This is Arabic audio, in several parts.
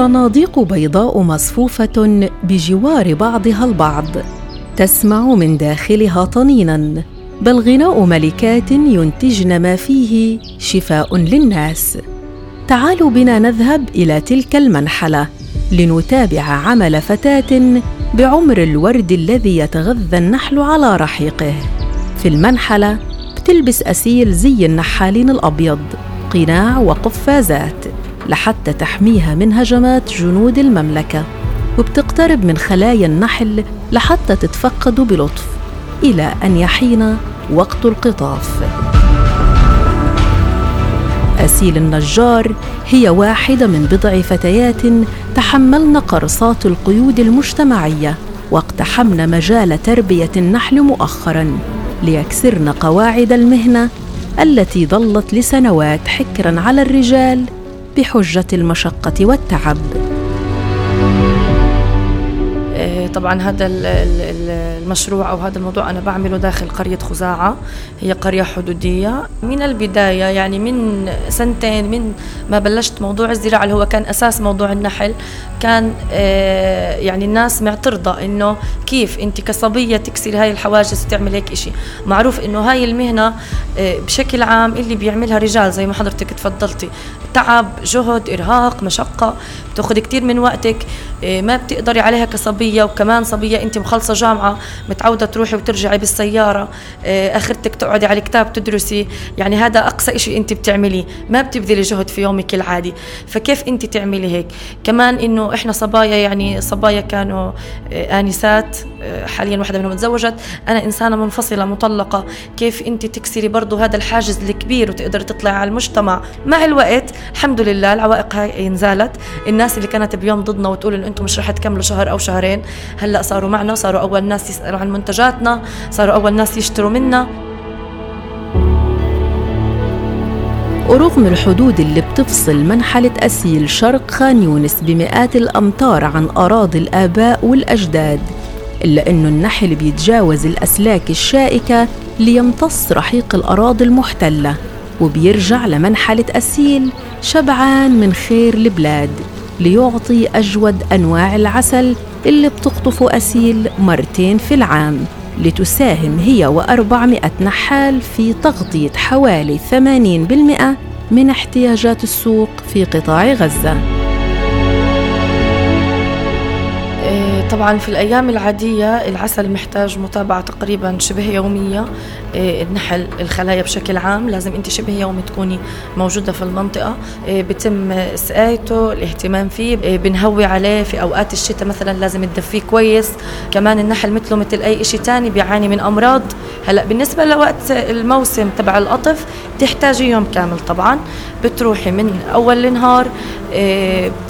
صناديق بيضاء مصفوفة بجوار بعضها البعض تسمع من داخلها طنينا بل غناء ملكات ينتجن ما فيه شفاء للناس. تعالوا بنا نذهب إلى تلك المنحلة لنتابع عمل فتاة بعمر الورد الذي يتغذى النحل على رحيقه. في المنحلة بتلبس أسيل زي النحالين الأبيض قناع وقفازات. لحتى تحميها من هجمات جنود المملكة. وبتقترب من خلايا النحل لحتى تتفقد بلطف إلى أن يحين وقت القطاف. أسيل النجار هي واحدة من بضع فتيات تحملن قرصات القيود المجتمعية واقتحمن مجال تربية النحل مؤخراً ليكسرن قواعد المهنة التي ظلت لسنوات حكراً على الرجال بحجة المشقة والتعب. طبعا هذا المشروع أو هذا الموضوع أنا بعمله داخل قرية خزاعة. هي قرية حدودية. من البداية يعني من سنتين من ما بلشت موضوع الزراعة اللي هو كان أساس موضوع النحل كان آه، يعني الناس معترضة إنه كيف أنت كصبية تكسري هاي الحواجز وتعمل هيك شيء معروف إنه هاي المهنة آه، بشكل عام اللي بيعملها رجال زي ما حضرتك تفضلتي. تعب جهد إرهاق مشقة بتأخذ كثير من وقتك آه، ما بتقدري عليها كصبية وكمان صبية أنت مخلصة جامعة متعودة تروحي وترجعي بالسيارة آه، اخرتك تقعدي على كتاب تدرسي. يعني هذا أقصى شيء أنت بتعمليه ما بتبذلي جهد في يومك العادي. فكيف أنت تعملي هيك؟ كمان إنه إحنا صبايا يعني صبايا كانوا آه، آنسات. حاليا واحدة منهم تزوجت. أنا إنسانة منفصلة مطلقة. كيف انت تكسري برضه هذا الحاجز الكبير وتقدري تطلعي على المجتمع؟ مع الوقت الحمد لله العوائق هاي انزالت. الناس اللي كانت بيوم ضدنا وتقول إنه أنتم مش رح تكملوا شهر أو شهرين هلأ صاروا معنا صاروا أول ناس يسالوا عن منتجاتنا صاروا أول ناس يشتروا منا. ورغم الحدود اللي بتفصل منحلة أسيل شرق خان يونس بمئات الأمتار عن أراضي الآباء والأجداد. إلا أنه النحل بيتجاوز الأسلاك الشائكة ليمتص رحيق الأراضي المحتلة وبيرجع لمنحلة أسيل شبعان من خير البلاد ليعطي أجود أنواع العسل اللي بتقطفه أسيل مرتين في العام لتساهم هي وأربعمائة نحال في تغطية حوالي 80% من احتياجات السوق في قطاع غزة. طبعا في الأيام العادية العسل محتاج متابعة تقريبا شبه يومية. إيه، النحل الخلايا بشكل عام لازم أنت شبه يومي تكوني موجودة في المنطقة. إيه، بتم سقايته الاهتمام فيه. إيه، بنهوي عليه في أوقات الشتاء مثلا لازم تدفيه كويس. كمان النحل مثله مثل أي شيء تاني بيعاني من أمراض. هلأ بالنسبة لوقت الموسم تبع القطف بتحتاجي يوم كامل طبعا. بتروحي من أول النهار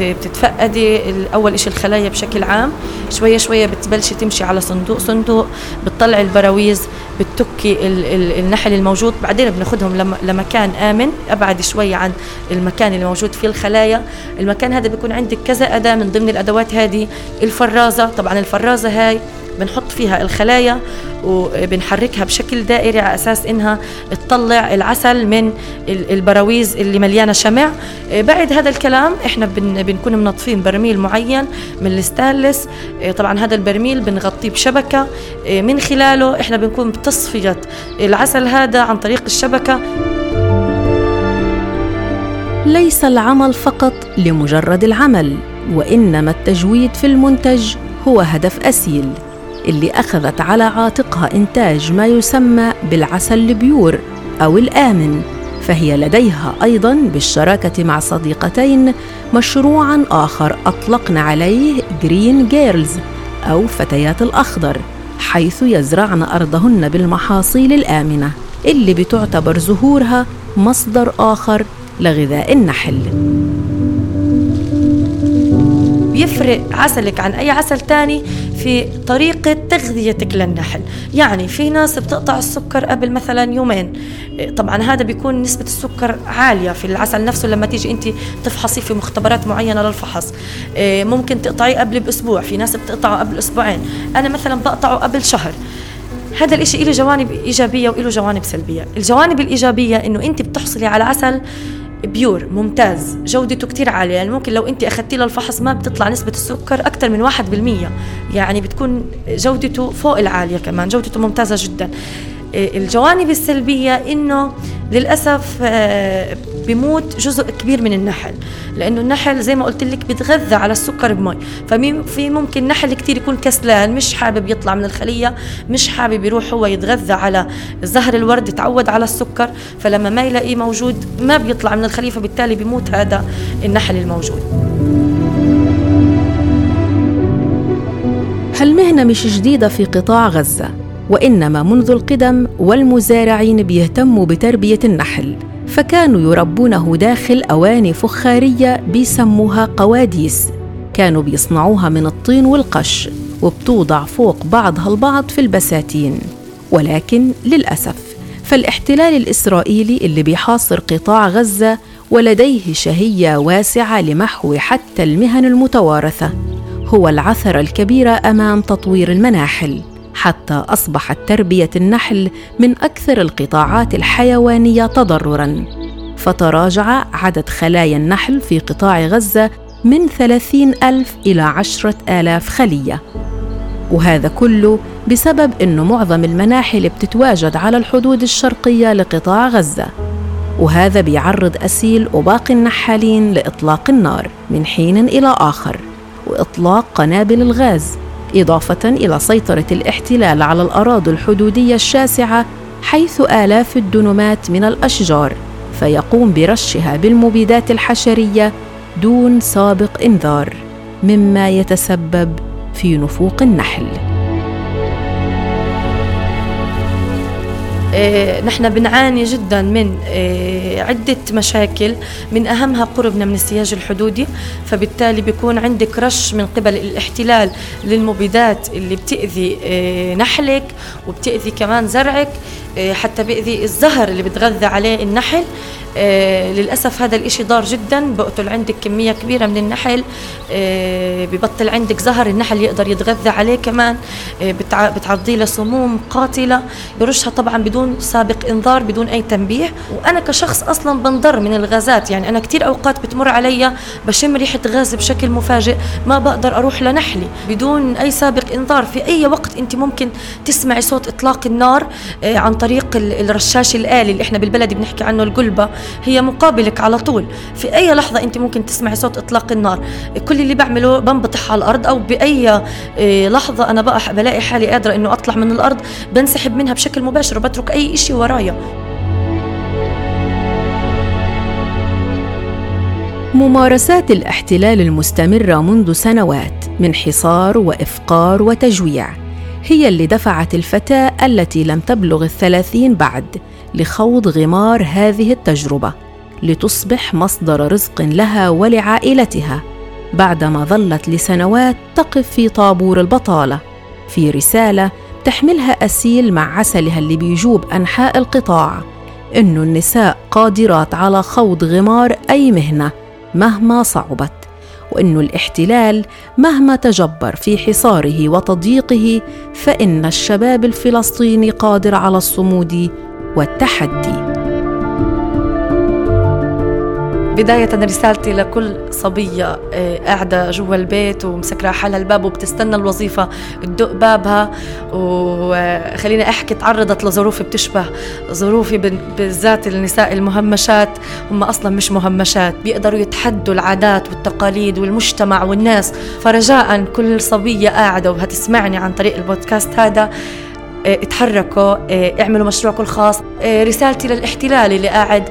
بتتفقدي أول شيء الخلايا بشكل عام. شوية شوية بتبلشي تمشي على صندوق صندوق بتطلعي البراويز بتكي النحل الموجود. بعدين بناخذهم لمكان آمن. أبعد شوي عن المكان اللي موجود فيه الخلايا. المكان هذا بيكون عندك كذا أداة من ضمن الأدوات هذه. الفرازة طبعا الفرازة هاي بنحط فيها الخلايا وبنحركها بشكل دائري على أساس إنها تطلع العسل من البراويز اللي مليانة شمع. آه، بعد هذا الكلام إحنا بنكون منظفين برميل معين من الستانلس. آه، طبعا هذا البرميل بنغطيه بشبكة. آه، من خلاله إحنا بنكون بتصفية العسل هذا عن طريق الشبكة. ليس العمل فقط لمجرد العمل وإنما التجويد في المنتج هو هدف أصيل. اللي أخذت على عاتقها إنتاج ما يسمى بالعسل ال pure أو الآمن فهي لديها أيضا بالشراكة مع صديقتين مشروعا آخر أطلقنا عليه Green Girls أو فتيات الأخضر حيث يزرعن أرضهن بالمحاصيل الآمنة اللي بتعتبر زهورها مصدر آخر لغذاء النحل. بيفرق عسلك عن أي عسل تاني في طريقة تغذيتك للنحل. يعني في ناس بتقطع السكر قبل مثلا يومين. طبعا هذا بيكون نسبة السكر عالية في العسل نفسه لما تيجي أنت تفحصيه في مختبرات معينة للفحص. ممكن تقطعيه قبل بأسبوع. في ناس بتقطعه قبل أسبوعين. أنا مثلا بقطعه قبل شهر. هذا الإشي له جوانب إيجابية وله جوانب سلبية. الجوانب الإيجابية إنه أنت بتحصلي على عسل بيور ممتاز. جودته كتير عالية. يعني ممكن لو انت اخذتي له الفحص ما بتطلع نسبة السكر أكثر من واحد بالمية. يعني بتكون جودته فوق العالية كمان. جودته ممتازة جدا. الجوانب السلبية إنه للأسف آه، بيموت جزء كبير من النحل لأنه النحل زي ما قلت لك بيتغذى على السكر بمي. ففي ممكن نحل كتير يكون كسلان مش حابب يطلع من الخلية مش حابب يروح هو يتغذى على زهر الورد تعود على السكر. فلما ما يلاقيه موجود ما بيطلع من الخلية فبالتالي بيموت هذا النحل الموجود. هالمهنة مش جديدة في قطاع غزة. وإنما منذ القدم والمزارعين بيهتموا بتربية النحل فكانوا يربونه داخل اواني فخارية بيسموها قواديس. كانوا بيصنعوها من الطين والقش وبتوضع فوق بعضها البعض في البساتين. ولكن للأسف فالاحتلال الإسرائيلي اللي بيحاصر قطاع غزة ولديه شهية واسعة لمحو حتى المهن المتوارثة هو العثره الكبيره أمام تطوير المناحل. حتى أصبحت تربية النحل من أكثر القطاعات الحيوانية تضررا. فتراجع عدد خلايا النحل في قطاع غزة من ثلاثين ألف إلى عشرة آلاف خلية. وهذا كله بسبب أنه معظم المناحل بتتواجد على الحدود الشرقية لقطاع غزة. وهذا بيعرض أسيل وباقي النحالين لإطلاق النار من حين إلى آخر وإطلاق قنابل الغاز. إضافة إلى سيطرة الاحتلال على الأراضي الحدودية الشاسعة حيث آلاف الدنمات من الأشجار فيقوم برشها بالمبيدات الحشرية دون سابق إنذار مما يتسبب في نفوق النحل. نحن بنعاني جدا من آه، عدة مشاكل من أهمها قربنا من السياج الحدودي فبالتالي بيكون عندك رش من قبل الاحتلال للمبيدات اللي بتأذي آه، نحلك وبتأذي كمان زرعك. حتى بيأذي الزهر اللي بتغذى عليه النحل. آه للأسف هذا الإشي ضار جدا. بقتل عندك كمية كبيرة من النحل. آه ببطل عندك زهر النحل يقدر يتغذى عليه كمان. آه بتعرضيه لسموم قاتلة. برشها طبعا بدون سابق إنذار بدون أي تنبيه. وأنا كشخص أصلا بنضر من الغازات. يعني أنا كتير أوقات بتمر علي بشم ريحة غاز بشكل مفاجئ. ما بقدر أروح لنحلي. بدون أي سابق إنذار. في أي وقت أنت ممكن تسمعي صوت إطلاق النار آه عن طريق الرشاش الآلي اللي إحنا بالبلد بنحكي عنه القلبة هي مقابلك على طول. في أي لحظة أنت ممكن تسمعي صوت إطلاق النار. كل اللي بعمله بنبطح على الأرض أو بأي آه، لحظة أنا بقى بلاقي حالي قادرة أنه أطلع من الأرض بنسحب منها بشكل مباشر وبترك أي شيء ورايا. ممارسات الاحتلال المستمرة منذ سنوات من حصار وإفقار وتجويع. هي اللي دفعت الفتاة التي لم تبلغ الثلاثين بعد لخوض غمار هذه التجربة لتصبح مصدر رزق لها ولعائلتها بعدما ظلت لسنوات تقف في طابور البطالة في رسالة تحملها أسيل مع عسلها اللي بيجوب أنحاء القطاع إنه النساء قادرات على خوض غمار أي مهنة مهما صعبت. وإن الاحتلال مهما تجبر في حصاره وتضييقه فإن الشباب الفلسطيني قادر على الصمود والتحدي. بداية رسالتي لكل صبية آه، قاعدة جوا البيت ومسكرة حالها الباب وبتستنى الوظيفة تدق بابها. وخليني أحكي تعرضت لظروف بتشبه ظروفي بالذات النساء المهمشات. هم أصلا مش مهمشات بيقدروا يتحدوا العادات والتقاليد والمجتمع والناس. فرجاء كل صبية قاعدة وهتسمعني عن طريق البودكاست هذا. اتحركوا آه، اعملوا مشروعكم الخاص. آه، رسالتي للاحتلال اللي قاعد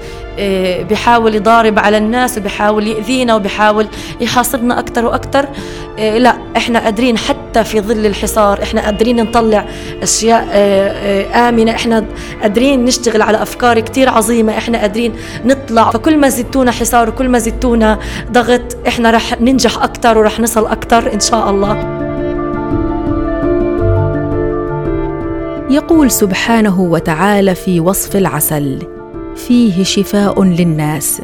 بحاول يضارب على الناس وبحاول يأذينا وبحاول يحاصرنا أكثر وأكثر لا إحنا قادرين حتى في ظل الحصار إحنا قادرين نطلع أشياء آمنة. إحنا قادرين نشتغل على أفكار كتير عظيمة. إحنا قادرين نطلع. فكل ما زدتونا حصار وكل ما زدتونا ضغط إحنا رح ننجح أكثر ورح نصل أكثر إن شاء الله. يقول سبحانه وتعالى في وصف العسل فيه شفاء للناس.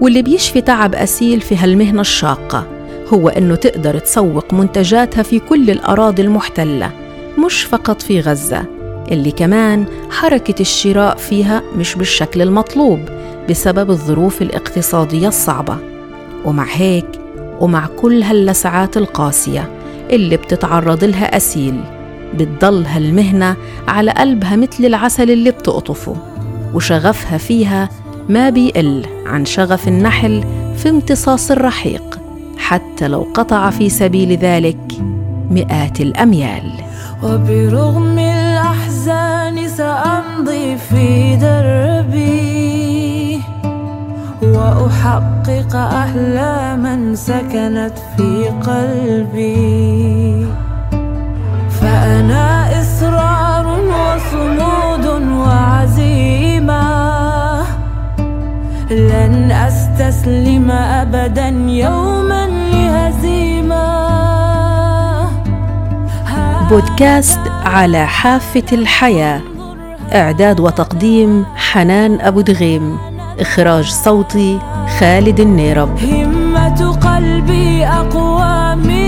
واللي بيشفي تعب أسيل في هالمهنة الشاقة هو أنه تقدر تسوق منتجاتها في كل الأراضي المحتلة مش فقط في غزة اللي كمان حركة الشراء فيها مش بالشكل المطلوب بسبب الظروف الاقتصادية الصعبة. ومع هيك ومع كل هاللسعات القاسية اللي بتتعرض لها أسيل بتضل هالمهنة على قلبها مثل العسل اللي بتقطفه وشغفها فيها ما بيقل عن شغف النحل في امتصاص الرحيق حتى لو قطع في سبيل ذلك مئات الأميال. وبرغم الأحزان سأمضي في دربي وأحقق احلاما سكنت في قلبي. استسلم ابدا يوما لهزيمة. بودكاست على حافة الحياة. إعداد وتقديم حنان أبو دغيم. إخراج صوتي خالد النيرب. همة قلبي أقوى من